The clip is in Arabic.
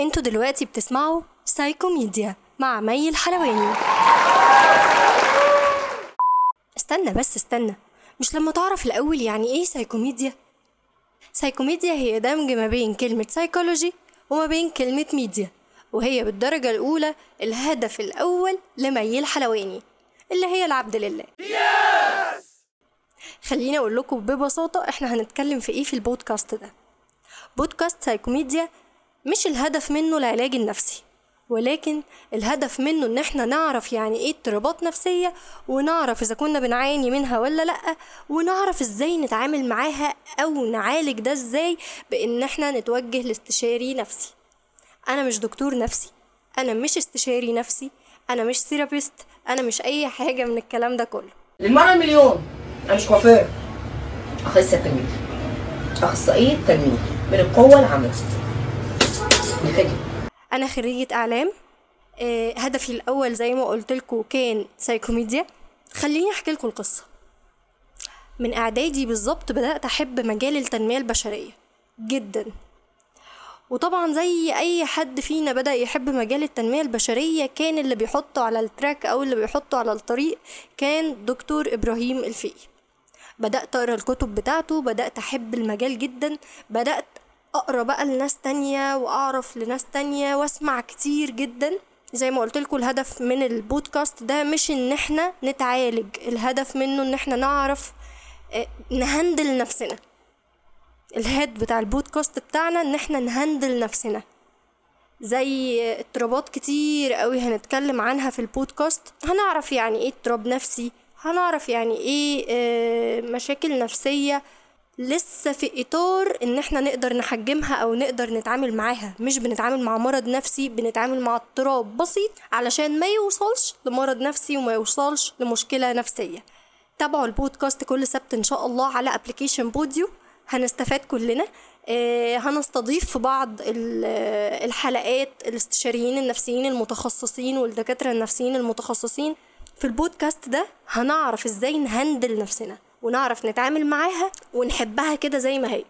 أنتوا دلوقتي بتسمعوا سايكوميديا مع مي الحلواني استنى بس استنى. مش لما تعرف الأول يعني إيه سايكوميديا؟ سايكوميديا هي دمج ما بين كلمة سايكولوجي وما بين كلمة ميديا وهي بالدرجة الأولى الهدف الأول لمي الحلواني اللي هي العبد لله. خليني أقول لكم ببساطة إحنا هنتكلم في إيه في البودكاست ده. بودكاست سايكوميديا مش الهدف منه العلاج النفسي ولكن الهدف منه إن إحنا نعرف يعني إيه اضطرابات نفسية ونعرف إذا كنا بنعاني منها ولا لأ ونعرف إزاي نتعامل معاها أو نعالج ده إزاي بإن إحنا نتوجه لاستشاري نفسي. أنا مش دكتور نفسي أنا مش استشاري نفسي أنا مش therapist أنا مش أي حاجة من الكلام ده كله. للمرة المليون أنا مش كوافير. أخصائية تنمية أخصائية تنمية من القوة العاملة أنا خريجة إعلام. آه، هدفي الأول زي ما قلت لكم كان سايكوميديا خليني أحكي لكم القصة. من إعدادي بالظبط بدأت أحب مجال التنمية البشرية جدا. وطبعا زي أي حد فينا بدأ يحب مجال التنمية البشرية كان اللي بيحطه على ال track أو اللي بيحطه على الطريق كان دكتور إبراهيم الفقي. بدأت أقرأ الكتب بتاعته بدأت أحب المجال جدا. بدأت أقرأ بقى لناس تانية وأعرف لناس تانية وأسمع كتير جدا. زي ما قلت لكم الهدف من البودكاست ده مش إن إحنا نتعالج الهدف منه إن إحنا نعرف آه، نهندل نفسنا. الهاد بتاع البودكاست بتاعنا إن إحنا نهندل نفسنا. زي اضطرابات كتير قوي هنتكلم عنها في البودكاست. هنعرف يعني إيه اضطراب نفسي؟ هنعرف يعني إيه آه، مشاكل نفسية؟ لسه في إطار إن إحنا نقدر نحجمها أو نقدر نتعامل معاها. مش بنتعامل مع مرض نفسي بنتعامل مع اضطراب بسيط علشان ما يوصلش لمرض نفسي وما يوصلش لمشكلة نفسية. تابعوا البودكاست كل سبت إن شاء الله على application بوديو. هنستفاد كلنا. آه، هنستضيف في بعض آه، الحلقات الاستشاريين النفسيين المتخصصين والدكاترة النفسيين المتخصصين. في البودكاست ده هنعرف إزاي نهندل نفسنا. ونعرف نتعامل معاها ونحبها كده زي ما هي.